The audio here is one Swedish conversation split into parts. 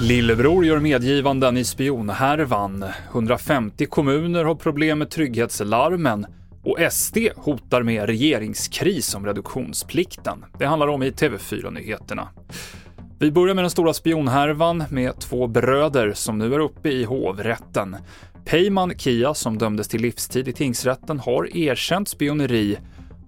Lillebror gör medgivanden i spionhärvan. 150 kommuner har problem med trygghetslarmen och SD hotar med regeringskris om reduktionsplikten. Det handlar om i TV4-nyheterna. Vi börjar med den stora spionhärvan med två bröder som nu är uppe i hovrätten. Peyman Kia, som dömdes till livstid i tingsrätten, har erkänt spioneri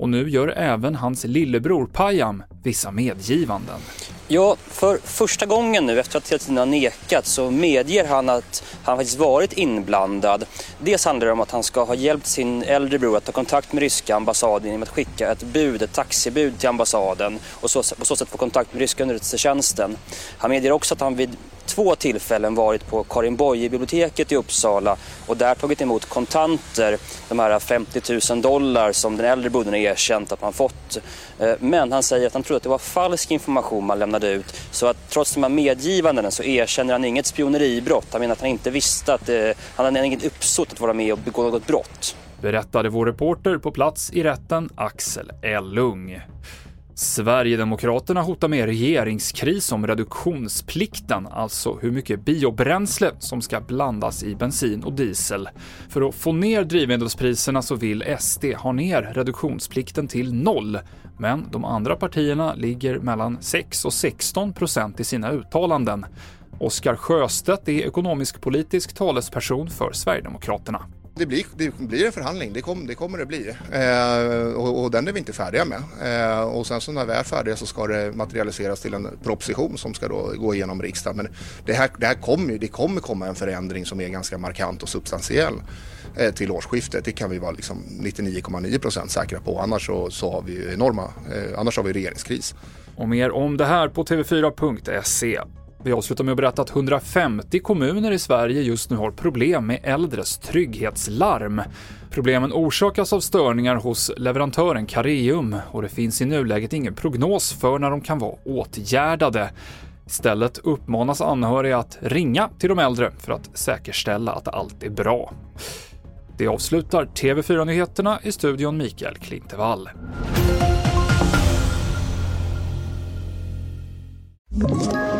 och nu gör även hans lillebror Payam vissa medgivanden. Ja, för första gången nu efter att hela tiden ha nekat så medger han att han faktiskt varit inblandad. Dels handlar det om att han ska ha hjälpt sin äldre bror att ta kontakt med ryska ambassaden genom att skicka ett bud, ett taxibud till ambassaden och så, på så sätt få kontakt med ryska underrättelsetjänsten. Han medger också att han vid två tillfällen varit på Karin Boye-biblioteket i Uppsala och där tagit emot kontanter, de här 50 000 dollar som den äldre brodern har erkänt att man fått. Eh, men han säger att han trodde att det var falsk information man lämnade ut. Så att trots de här medgivandena så erkänner han inget spioneribrott. Han menar att han inte visste att det, han hade inget uppsåt att vara med och begå något brott. Berättade vår reporter på plats i rätten Axel Ellung. Sverigedemokraterna hotar med regeringskris om reduktionsplikten, alltså hur mycket biobränsle som ska blandas i bensin och diesel. För att få ner drivmedelspriserna så vill SD ha ner reduktionsplikten till noll, men de andra partierna ligger mellan 6 och 16 procent i sina uttalanden. Oskar Sjöstedt är ekonomisk-politisk talesperson för Sverigedemokraterna. Det blir, det blir en förhandling, det, kom, det kommer det bli. Eh, och, och, den är vi inte färdiga med. Eh, och sen så när vi är färdiga så ska det materialiseras till en proposition som ska då gå igenom riksdagen. Men det här, det här kommer, det kommer komma en förändring som är ganska markant och substantiell eh, till årsskiftet. Det kan vi vara liksom 99,9 procent säkra på. Annars så, så har vi enorma, eh, annars har vi regeringskris. Och mer om det här på tv4.se. Vi avslutar med att berätta att 150 kommuner i Sverige just nu har problem med äldres trygghetslarm. Problemen orsakas av störningar hos leverantören Careum och det finns i nuläget ingen prognos för när de kan vara åtgärdade. Istället uppmanas anhöriga att ringa till de äldre för att säkerställa att allt är bra. Det avslutar TV4-nyheterna i studion Mikael Klintevall. Ett